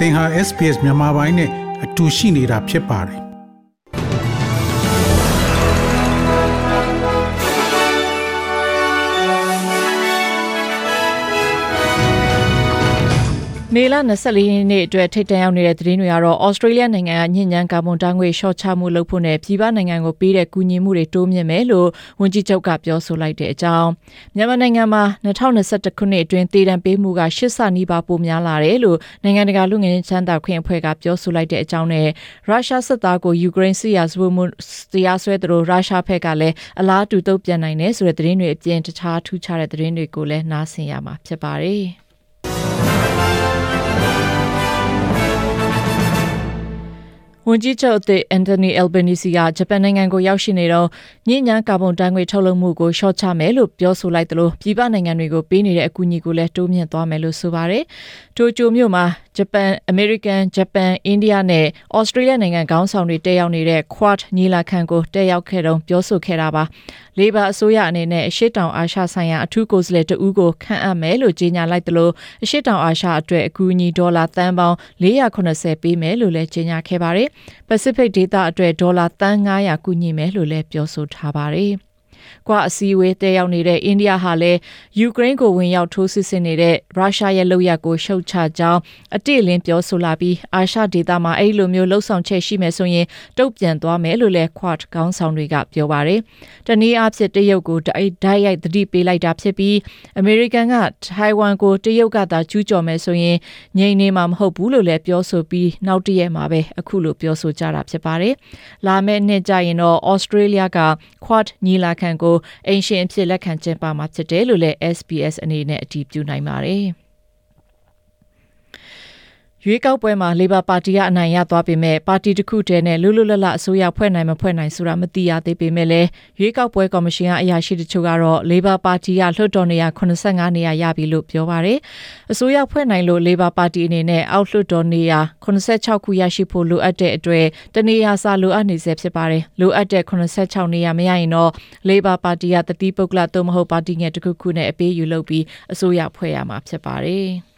သင်ဟာ SPS မြန်မာပိုင်းနဲ့အတူရှိနေတာဖြစ်ပါတယ် မေလ24ရက်နေ့အတွက်ထိတ်တန့်ရောက်နေတဲ့သတင်းတွေကတော့ဩစတြေးလျနိုင်ငံကညဉ့်ညမ်းကာဗွန်ဓာတ်ငွေရှော့ချမှုလုပ်ဖို့နဲ့ပြည်ပနိုင်ငံကိုပေးတဲ့ကူညီမှုတွေတိုးမြင့်မယ်လို့ဝန်ကြီးချုပ်ကပြောဆိုလိုက်တဲ့အကြောင်းမြန်မာနိုင်ငံမှာ2021ခုနှစ်အတွင်းတည်တံပေးမှုက8ဆနီးပါးပိုများလာတယ်လို့နိုင်ငံတကာလူငယ်ချမ်းသာခွင့်အဖွဲ့ကပြောဆိုလိုက်တဲ့အကြောင်းနဲ့ရုရှားစစ်သားကိုယူကရိန်းစစ်ရာဇဝတ်မှုတရားစွဲသလိုရုရှားဘက်ကလည်းအလားတူတုံ့ပြန်နိုင်တယ်ဆိုတဲ့သတင်းတွေအပြင်တခြားထူးခြားတဲ့သတင်းတွေကိုလည်းနားဆင်ရမှာဖြစ်ပါတယ်။ ဝန်ကြီးချုပ်အသစ်အန်တိုနီအယ်ဘနီစီကဂျပန်နိုင်ငံကိုရောက်ရှိနေတော့ညဉ့်ညမ်းကာဗွန်ဓာတ်ငွေထုတ်လုပ်မှုကိုရှော့ချမယ်လို့ပြောဆိုလိုက်တယ်လို့ပြည်ပနိုင်ငံတွေကိုပေးနေတဲ့အကူအညီကိုလည်းတိုးမြှင့်သွားမယ်လို့ဆိုပါတယ်။တိုကျိုမြို့မှာဂျပန် အမေရိကန် ဂျပန် အိန္ဒိယနဲ့ ဩစတြေးလျနိုင်ငံခေါင်းဆောင်တွေ တက်ရောက်နေတဲ့ Quad ညီလာခံကို တက်ရောက်ခဲ့တော့ပြောဆိုခဲ့တာပါ လေဘာအစိုးရအနေနဲ့ အရှိတောင်အာရှဆိုင်ရာ အထူးကိုယ်စားလှယ်တဦးကို ခန့်အပ်မယ်လို့ ကြေညာလိုက်တယ်လို့အရှိတောင်အာရှအတွက် အကူအညီ ဒေါ်လာသန်းပေါင်း480ပေးမယ်လို့လည်း ကြေညာခဲ့ပါတယ် Pacific ဒေသအတွက် ဒေါ်လာသန်း900ကူညီမယ်လို့လည်း ပြောဆိုထားပါတယ်။ ကွာအစည်းအဝေးတက်ရောက်နေတဲ့အိန္ဒိယဟာလည်းယူကရိန်းကိုဝင်ရောက်ထိုးစစ်ဆင်နေတဲ့ရုရှားရဲ့လုပ်ရပ်ကိုရှုတ်ချကြောင်းအတိအလင်းပြောဆိုလာပြီးအာရှဒေသမှာအဲ့လိုမျိုးလှုပ်ဆောင်ချက်ရှိမယ်ဆိုရင်တုံ့ပြန်သွားမယ်လို့လည်း Quad ခေါင်းဆောင်တွေကပြောပါတယ်။တနည်းအားဖြင့်တရုတ်ကိုဓာတ်ရိုက်သတိပေးလိုက်တာဖြစ်ပြီးအမေရိကန်ကထိုင်ဝမ်ကိုတရုတ်ကသာကျူးကျော်မယ်ဆိုရင်ငြိမ်နေမှာမဟုတ်ဘူးလို့လည်းပြောဆိုပြီးနောက်တရက်မှာပဲအခုလိုပြောဆိုကြတာဖြစ်ပါတယ်။လာမယ့်နှစ်ကျရင်တော့ Australia က Quad ညီလာခံကိုအင်ရှင်အဖြစ်လက်ခံကျင်းပမှာဖြစ်တယ်လို့လည်း SBS အနေနဲ့အတည်ပြုနိုင်ပါတယ်။ ရွေးကောက်ပွဲမှာလေဘာပါတီကအနိုင်ရသွားပေမဲ့ပါတီတစ်ခုတည်းနဲ့လွတ်လွတ်လပ်လပ်အစိုးရဖွဲ့နိုင်မဖွဲ့နိုင်ဆိုတာမသိရသေးပေမဲ့လည်းရွေးကောက်ပွဲကော်မရှင်ကအရာရှိတချို့ကတော့လေဘာပါတီကလွှတ်တော်နေရာ85နေရာရပြီလို့ပြောပါတယ်။အစိုးရဖွဲ့နိုင်လို့လေဘာပါတီအနေနဲ့အောက်လွှတ်တော်နေရာ86ခုရရှိဖို့လိုအပ်တဲ့အတွက်တနေရာစာလိုအပ်နေစေဖြစ်ပါတယ်။လိုအပ်တဲ့86နေရာမရရင်တော့လေဘာပါတီကတတိပုဂ္ဂလသို့မဟုတ်ပါတီငယ်တစ်ခုခုနဲ့အပေးယူလုပ်ပြီးအစိုးရဖွဲ့ရမှာဖြစ်ပါတယ်။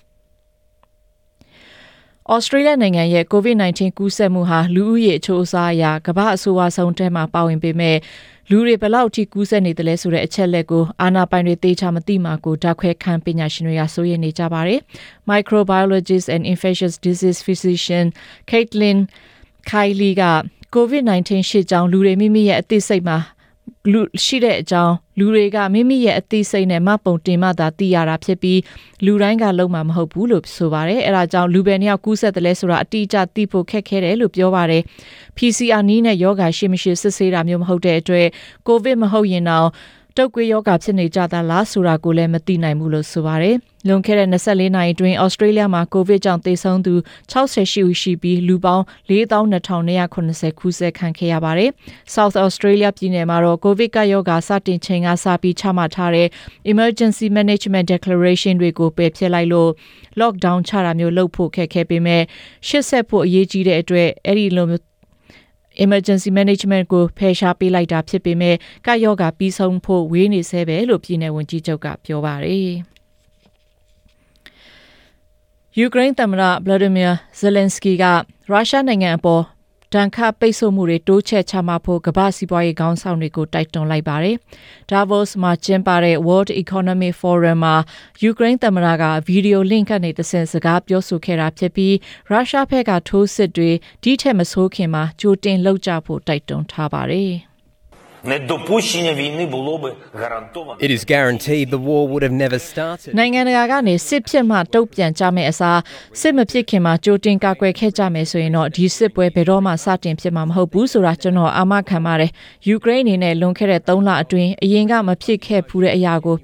ဩစတြေးလျနိုင်ငံရဲ့ COVID-19 ကူးစက်မှုဟာလူဦးရေအချို့အစားအရာကမ္ဘာအဆိုးအဆုံးထဲမှာပါဝင်ပေမဲ့လူတွေဘလောက်ထိကူးစက်နေတယ်လဲဆိုတဲ့အချက်လက်ကိုအာနာပိုင်တွေသေချာမသိမှကိုဓာတ်ခွဲခန်းပညာရှင်တွေကစိုးရိမ်နေကြပါတယ်။ Microbiologist and infectious disease physician Caitlin Kylie က COVID-19 ရှေ့ကြောင်းလူတွေမိမိရဲ့အသိစိတ်မှာ လူရှိတဲ့အကြောင်းလူတွေကမိမိရဲ့အသိစိတ်နဲ့မပုံတင်မှသာသိရတာဖြစ်ပြီးလူတိုင်းကလုံးမှာမဟုတ်ဘူးလို့ဆိုပါတယ်အဲဒါကြောင့်လူပဲနှစ်ယောက်ကူးဆက်တယ်လဲဆိုတာအတိအကျသိဖို့ခက်ခဲတယ်လို့ပြောပါတယ် PCR နီးနဲ့ယောဂါရှိမရှိစစ်ဆေးတာမျိုးမဟုတ်တဲ့အတွက်ကိုဗစ်မဟုတ်ရင်တော့ တုတ်ကွေးယောဂဖြစ်နေကြတာလားဆိုတာကိုလည်းမသိနိုင်ဘူးလို့ဆိုပါတယ်။လွန်ခဲ့တဲ့24နာရီအတွင်းဩစတြေးလျမှာကိုဗစ်ကြောင့်သေဆုံးသူ68ဦးရှိပြီးလူပေါင်း4280ခုဆက်ခံခဲ့ရပါတယ်။ South Australia ပြည်နယ်မှာတော့ကိုဗစ်ကယောဂါစတင်ချိန်ကစပြီးချမှတ်ထားတဲ့ Emergency Management Declaration တွေကိုပယ်ဖျက်လိုက်လို့ lockdown ချတာမျိုးလုပ်ဖို့ခက်ခဲပေမဲ့ရှစ်ဆက်ဖို့အရေးကြီးတဲ့အတွက်အဲ့ဒီလို emergency management ကိုဖယ်ရှားပေးလိုက်တာဖြစ်ပေမဲ့ကယောဂပြီးဆုံးဖို့ဝေးနေဆဲပဲလို့ပြည်내ဝန်ကြီးချုပ်ကပြောပါတယ်ယူကရိန်းသမ္မတဗလာဒီမီယာဇယ်လန်စကီကရုရှားနိုင်ငံအပေါ် ဒဏ်ခတ်ပိတ်ဆို့မှုတွေတိုးချဲ့ချမှတ်ဖို့ကမ္ဘာစီးပွားရေးခေါင်းဆောင်တွေကိုတိုက်တွန်းလိုက်ပါတယ်။ Davos မှာကျင်းပတဲ့ World Economic Forum မှာယူကရိန်းသမ္မတကဗီဒီယိုလင့်ကနေတဆင့်စကားပြောဆိုခဲ့တာဖြစ်ပြီးရုရှားဘက်ကထိုးစစ်တွေဒီထက်မဆိုးခင်မှာကြိုတင်လှုပ်ကြဖို့တိုက်တွန်းထားပါတယ်။ It is guaranteed the war would have never started. နိုင်ငံတကာကနေစစ်ဖြစ်မှတုံ့ပြန်ကြမယ့်အစားစစ်မဖြစ်ခင်မှာကြိုတင်ကာကွယ်ခဲ့ကြမယ်ဆိုရင်တော့ဒီစစ်ပွဲဘယ်တော့မှစတင်ဖြစ်မှာမဟုတ်ဘူးဆိုတာကျွန်တော်အာမခံပါတယ်။ယူကရိန်းအနေနဲ့လွန်ခဲ့တဲ့3လအတွင်းအရင်ကမဖြစ်ခဲ့ဘူးတဲ့အရာကို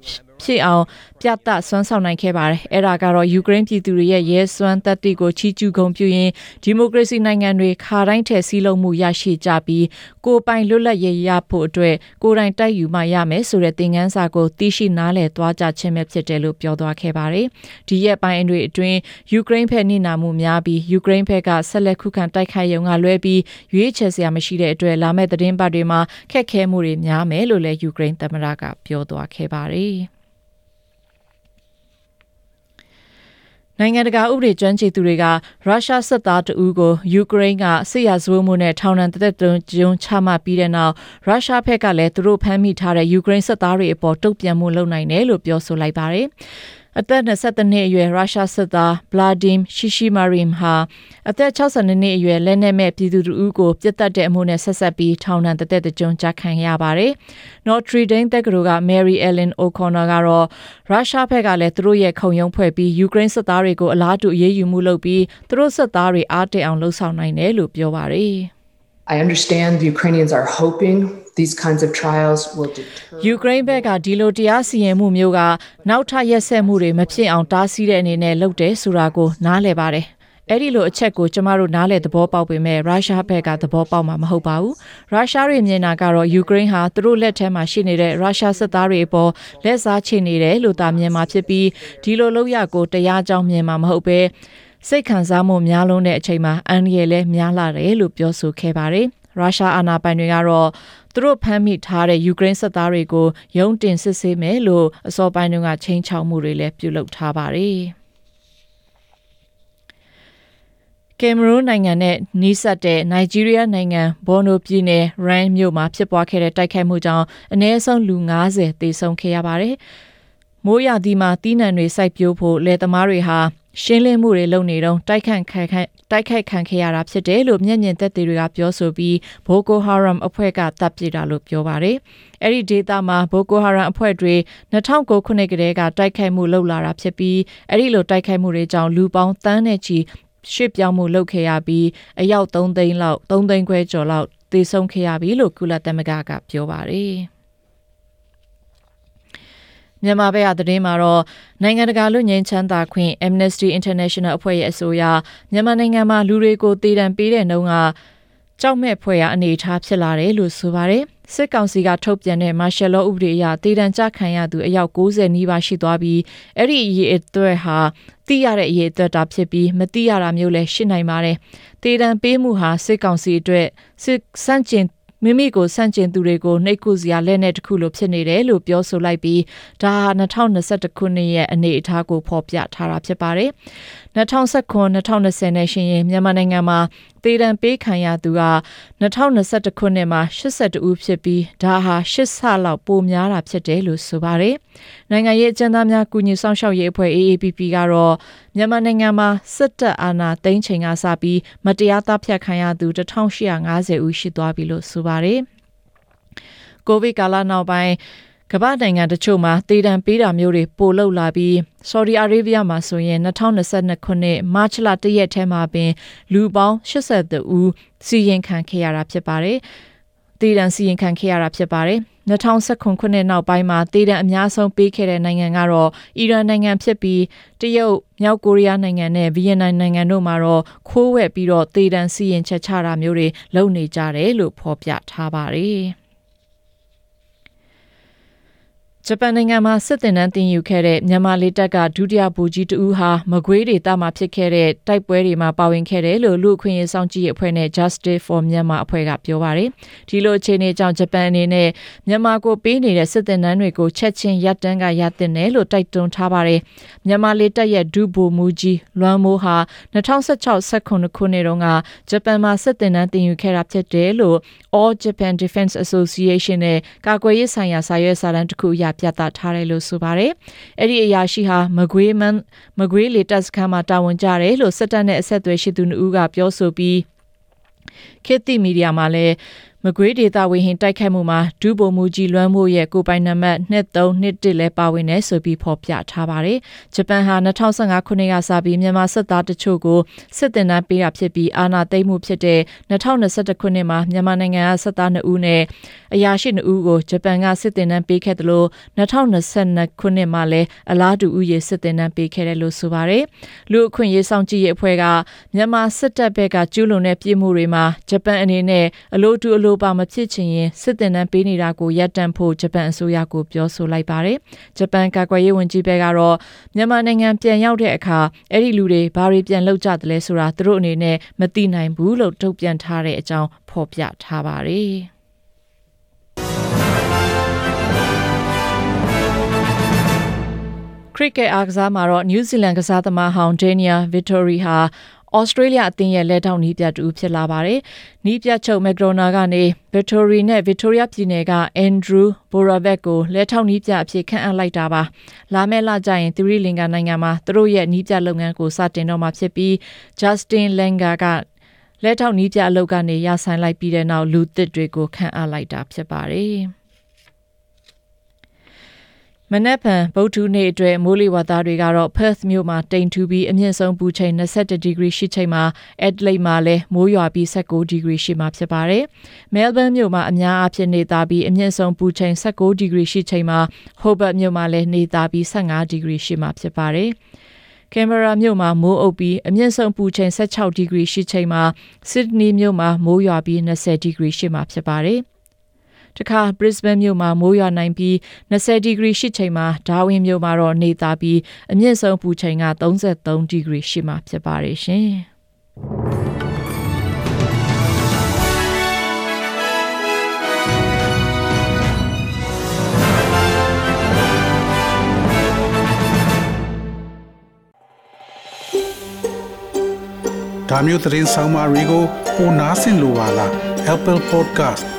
ဖြစ်အောင်ပြသစွမ်းဆောင်နိုင်ခဲ့ပါတယ်။အဲ့ဒါကတော့ယူကရိန်းပြည်သူတွေရဲ့ရဲစွမ်းတပ်တိကိုချီးကျူးဂုဏ်ပြုရင်းဒီမိုကရေစီနိုင်ငံတွေခါတိုင်းထက်စည်းလုံးမှုရရှိကြပြီးကိုပိုင်လွတ်လပ်ရေးရဖို့အတွက်ကိုယ်တိုင်တိုက်ယူမှရမယ်ဆိုတဲ့သင်ခန်းစာကိုသိရှိနားလည်သွားကြခြင်းပဲဖြစ်တယ်လို့ပြောသွားခဲ့ပါတယ်။ဒီရက်ပိုင်းတွေအတွင်းယူကရိန်းဖက်နှိနာမှုများပြီးယူကရိန်းဖက်ကဆက်လက်ခုခံတိုက်ခိုက်ရုံကလွဲပြီးရွေးချယ်စရာမရှိတဲ့အတွက်လာမယ့်သတင်းပတ်တွေမှာခက်ခဲမှုတွေများမယ်လို့လည်းယူကရိန်းသမ္မတကပြောသွားခဲ့ပါတယ်။ နိုင်ငံတကာဥပဒေကျွမ်းကျင်သူတွေကရုရှားစစ်သားတအူးကိုယူကရိန်းကစစ်ရာဇဝတ်မှုနဲ့ထောင်ဒဏ်တစ်သက်တွန်းကျုံချမှတ်ပြီးတဲ့နောက်ရုရှားဘက်ကလည်းသူတို့ဖမ်းမိထားတဲ့ယူကရိန်းစစ်သားတွေအပေါ်တုံ့ပြန်မှုလုပ်နိုင်တယ်လို့ပြောဆိုလိုက်ပါတယ်။ အသက်22နှစ်အရွယ်ရုရှားစစ်သားဗလာဒီမ်ရှီရှီမာရင်ဟာအသက်62နှစ်အရွယ်လက်နက်မဲ့ပြည်သူတို့ကိုပြစ်တက်တဲ့အမှုနဲ့ဆက်ဆက်ပြီးထောင်ဒဏ်တစ်သက်ကြုံကြခံရပါတယ်။ Notre Dame တက္ကသိုလ်က Mary Ellen O'Connor ကတော့ရုရှားဘက်ကလည်းသူတို့ရဲ့ခုံရုံးဖွဲ့ပြီးယူကရိန်းစစ်သားတွေကိုအလားတူအရေးယူမှုလုပ်ပြီးသူတို့စစ်သားတွေအားတည်အောင်လှုံ့ဆော်နိုင်တယ်လို့ပြောပါတယ်။ I understand the Ukrainians are hoping these kinds of trials will deter ယူကရိန်းဘက်ကဒီလိုတရားစီရင်မှုမျိုးကနောက်ထပ်ရက်ဆက်မှုတွေမဖြစ်အောင်တားဆီးတဲ့အနေနဲ့လုပ်တယ်ဆိုတာကိုနားလည်ပါတယ်။အဲ့ဒီလိုအချက်ကိုကျမတို့နားလည်သဘောပေါက်ပေမဲ့ရုရှားဘက်ကသဘောပေါက်မှာမဟုတ်ပါဘူး။ရုရှားတွေမြင်တာကတော့ယူကရိန်းဟာသူတို့လက်ထဲမှာရှိနေတဲ့ရုရှားစစ်သားတွေအပေါ်လက်စားချေနေတယ်လို့သာမြင်မှာဖြစ်ပြီးဒီလိုလုပ်ရကိုတရားကြောင်းမြင်မှာမဟုတ်ပဲ စိတ်ခံစားမှုများလုံးတဲ့အချိန်မှာအန်ရီလည်းများလာတယ်လို့ပြောဆိုခဲ့ပါတယ်။ရုရှားအာဏာပိုင်တွေကတော့သူတို့ဖမ်းမိထားတဲ့ယူကရိန်းစစ်သားတွေကိုရုံးတင်စစ်ဆေးမယ်လို့အစောပိုင်းကချိန်ချောက်မှုတွေလည်းပြုလုပ်ထားပါတယ်။ကင်မရွန်နိုင်ငံနဲ့နီးစပ်တဲ့နိုင်ဂျီးရီးယားနိုင်ငံဘော်နိုပြည်နယ်ရန်မြို့မှာဖြစ်ပွားခဲ့တဲ့တိုက်ခိုက်မှုကြောင့်အနည်းဆုံးလူ90သေဆုံးခဲ့ရပါတယ်။မိုးရသီမှာတီးနှံတွေစိုက်ပျိုးဖို့လယ်သမားတွေဟာ ရှင်းလင်းမှုတွေလုပ်နေတော့တိုက်ခန့်ခံခံတိုက်ခိုက်ခံခဲ့ရတာဖြစ်တယ်လို့မျက်မြင်သက်သေတွေကပြောဆိုပြီးဘိုကိုဟာရမ်အဖွဲ့ကတပ်ပစ်တာလို့ပြောပါတယ်။အဲ့ဒီဒေသမှာဘိုကိုဟာရမ်အဖွဲ့တွေ2009ခုနှစ်ကတည်းကတိုက်ခိုက်မှုလုပ်လာတာဖြစ်ပြီးအဲ့ဒီလိုတိုက်ခိုက်မှုတွေကြောင့်လူပေါင်းတန်းနဲ့ချီရှစ်ပြောင်းမှုလုပ်ခဲ့ရပြီးအယောက်3သိန်းလောက်3သိန်းခွဲကျော်လောက်သေဆုံးခဲ့ရပြီလို့ကုလသမဂ္ဂကပြောပါတယ်။ မြန်မာဘက်ကသတင်းမှာတော့နိုင်ငံတကာလူငင်းချမ်းသာခွင့် Amnesty International အဖွဲ့ရဲ့အဆိုအရမြန်မာနိုင်ငံမှာလူတွေကိုတည်တံပေးတဲ့နှုန်းကကြောက်မဲ့ဖွယ်ရအနေအထားဖြစ်လာတယ်လို့ဆိုပါတယ်စစ်ကောင်စီကထုတ်ပြန်တဲ့မာရှယ်လောဥပဒေအရတည်တံကြခံရသူအယောက်90နီးပါးရှိသွားပြီးအဲ့ဒီအရေးအတွက်ဟာသိရတဲ့အရေးအတွက်တာဖြစ်ပြီးမသိရတာမျိုးလည်းရှိနိုင်ပါတယ်တည်တံပေးမှုဟာစစ်ကောင်စီအတွက်စစ်စန့်ကျင် မိမိကိုစန့်ကျင်သူတွေကိုနှိပ်ကုစရာလက်နက်တစ်ခုလိုဖြစ်နေတယ်လို့ပြောဆိုလိုက်ပြီးဒါဟာ2021ခုနှစ်ရဲ့အနေအထားကိုဖော်ပြထားတာဖြစ်ပါတယ်2019-2020နဲ့ရှင်ရင်မြန်မာနိုင်ငံမှာတေတံပေးခံရသူက2021ခုနှစ်မှာ82ဦးဖြစ်ပြီးဒါဟာ8ဆလောက်ပိုများတာဖြစ်တယ်လို့ဆိုပါတယ်။နိုင်ငံရေးအကြမ်းသားများကူညီဆောင်ရှောက်ရေးအဖွဲ့ AAPP ကတော့မြန်မာနိုင်ငံမှာစစ်တပ်အာဏာသိမ်းချိန်ကစပြီးမတရားတပ်ဖြတ်ခံရသူ1850ဦးရှိသွားပြီလို့ဆိုပါတယ်။ကိုဗစ်ကာလနောက်ပိုင်း ကမ္ဘာနိုင်ငံတချို့မှာတည်တံပေးတာမျိုးတွေပိုလုပ်လာပြီးဆော်ဒီအာရေဗျမှာဆိုရင်2022ခုနှစ်မတ်လ1ရက်ထဲမှာပင်လူပေါင်း82ဦးစီရင်ခံခဲ့ရတာဖြစ်ပါတယ်။တည်တံစီရင်ခံခဲ့ရတာဖြစ်ပါတယ်။2019ခုနှစ်နောက်ပိုင်းမှာတည်တံအများဆုံးပေးခဲ့တဲ့နိုင်ငံကတော့အီရန်နိုင်ငံဖြစ်ပြီးတရုတ်မြောက်ကိုရီးယားနိုင်ငံနဲ့ဗီယက်နမ်နိုင်ငံတို့မှာတော့ခိုးဝက်ပြီးတော့တည်တံစီရင်ချက်ချတာမျိုးတွေလုပ်နေကြတယ်လို့ဖော်ပြထားပါတယ်။ ဂျပန်နိုင်ငံမှာစစ်တင်တန်းတင်ယူခဲ့တဲ့မြန်မာလေတပ်ကဒုတိယဗိုလ်ကြီးတဦးဟာမကွေးဒေသမှာဖြစ်ခဲ့တဲ့တိုက်ပွဲတွေမှာပါဝင်ခဲ့တယ်လို့လူအခွင့်အရေးစောင့်ကြည့်ရေးအဖွဲ့နဲ့ Justice for Myanmar အဖွဲ့ကပြောပါတယ်။ဒီလိုအခြေအနေကြောင့်ဂျပန်အနေနဲ့မြန်မာကိုပေးနေတဲ့စစ်တင်တန်းတွေကိုချက်ချင်းရပ်တန်းကရပ်တင်တယ်လို့တိုက်တွန်းထားပါတယ်။မြန်မာလေတပ်ရဲ့ဒုဗိုလ်မှူးကြီးလွမ်းမိုးဟာ2016-19ခုနှစ်တုန်းကဂျပန်မှာစစ်တင်တန်းတင်ယူခဲ့တာဖြစ်တယ်လို့ All Japan Defense Association နဲ့ကာကွယ်ရေးဆိုင်ရာစာရွက်စာတမ်းတစ်ခုအရပြသထားတယ်လို့ဆိုပါတယ်။အဲ့ဒီအရာရှိဟာမကွေးမန်မကွေးလေတပ်စခန်းမှာတာဝန်ကျတယ်လို့စစ်တပ်နဲ့အဆက်အသွယ်ရှိသူတို့ကပြောဆိုပြီးခေတ်သစ်မီဒီယာမှာလည်းမကွေးဒေတာဝေဟင်တိုက်ခိုက်မှုမှာဒုဗိုလ်မှူးကြီးလွမ်းမိုးရဲ့ကိုပိုင်နံပါတ်2321လဲပါဝင်နေဆိုပြီးဖော်ပြထားပါတယ်။ဂျပန်ဟာ2015ခုနှစ်ကစပြီးမြန်မာစစ်သားတချို့ကိုစစ်တင်တန်းပေးတာဖြစ်ပြီးအာဏာသိမ်းမှုဖြစ်တဲ့2021ခုနှစ်မှာမြန်မာနိုင်ငံကစစ်သား2ဦးနဲ့အရာရှိ2ဦးကိုဂျပန်ကစစ်တင်တန်းပေးခဲ့တယ်လို့2022ခုနှစ်မှာလည်းအလားတူဥယေစစ်တင်တန်းပေးခဲ့တယ်လို့ဆိုပါတယ်။လူအခွင့်ရေးဆောင်ကြည့်ရေးအဖွဲ့ကမြန်မာစစ်တပ်ဘက်ကကျူးလွန်တဲ့ပြည်မှုတွေမှာဂျပန်အနေနဲ့အလို့တူအလို့လိုပါမဖြစ်ချင်ရင်စစ်တင်တန်းပေးနေတာကိုရပ်တန့်ဖို့ဂျပန်အစိုးရကိုပြောဆိုလိုက်ပါတယ်။ဂျပန်ကာကွယ်ရေးဝန်ကြီးဘက်ကတော့မြန်မာနိုင်ငံပြန်ရောက်တဲ့အခါအဲ့ဒီလူတွေဘာတွေပြန်လုပ်ကြတယ်လဲဆိုတာသူတို့အနေနဲ့မသိနိုင်ဘူးလို့ထုတ်ပြန်ထားတဲ့အကြောင်းဖော်ပြထားပါတယ်။ cricket အားကစားမှာတော့ New Zealand ကစားသမားဟောင်း Dania Vittori ဟာ Australia အသင်းရဲ့လက်ထောက်နီးပြတူဖြစ်လာပါတယ်။နီးပြချုပ် McDonald ကနေ Vittori နဲ့ Victoria ပြည်နယ်က Andrew Boravec ကိုလက်ထောက်နီးပြအဖြစ်ခန့်အပ်လိုက်တာပါ။လာမယ့်လကျရင်သီရိလင်္ကာနိုင်ငံမှာသူတို့ရဲ့နီးပြလုပ်ငန်းကိုစတင်တော့မှာဖြစ်ပြီး Justin Langer ကလက်ထောက်နီးပြအလုပ်ကနေရဆိုင်လိုက်ပြီးတဲ့နောက်လူသစ်တွေကိုခန့်အပ်လိုက်တာဖြစ်ပါတယ်။ မနက်ဖြန်ဗုဒ္ဓနေ့အတွက်မိုးလေဝသတွေကတော့ Perth မြို့မှာတိမ်ထူပြီးအမြင့်ဆုံးပူချိန်21ဒီဂရီရှိချိန်မှာ Adelaide မှာလည်းမိုးရွာပြီး19ဒီဂရီရှိမှာဖြစ်ပါတယ်။ Melbourne မြို့မှာအများအားဖြင့်နေသားပြီးအမြင့်ဆုံးပူချိန်19ဒီဂရီရှိချိန်မှာ Hobart မြို့မှာလည်းနေသားပြီး15ဒီဂရီရှိမှာဖြစ်ပါတယ်။ကင်မရာမြို့မှာမိုးအုပ်ပြီးအမြင့်ဆုံးပူချိန်16ဒီဂရီရှိချိန်မှာဆစ်ဒနီမြို့မှာမိုးရွာပြီး20ဒီဂရီရှိမှာဖြစ်ပါတယ်။ တခါ Brisbane မြို့မှာမိုးရွာနိုင်ပြီး20ဒီဂရီရှိချိန်မှာ Darwin မြို့မှာတော့နေသားပြီးအမြင့်ဆုံးပူချိန်က33ဒီဂရီရှိမှာဖြစ်ပါတယ်ရှင်။ဒါမျိုးသတင်းဆောင်မတွေကိုပိုနားဆင်လိုပါလား Apple Podcast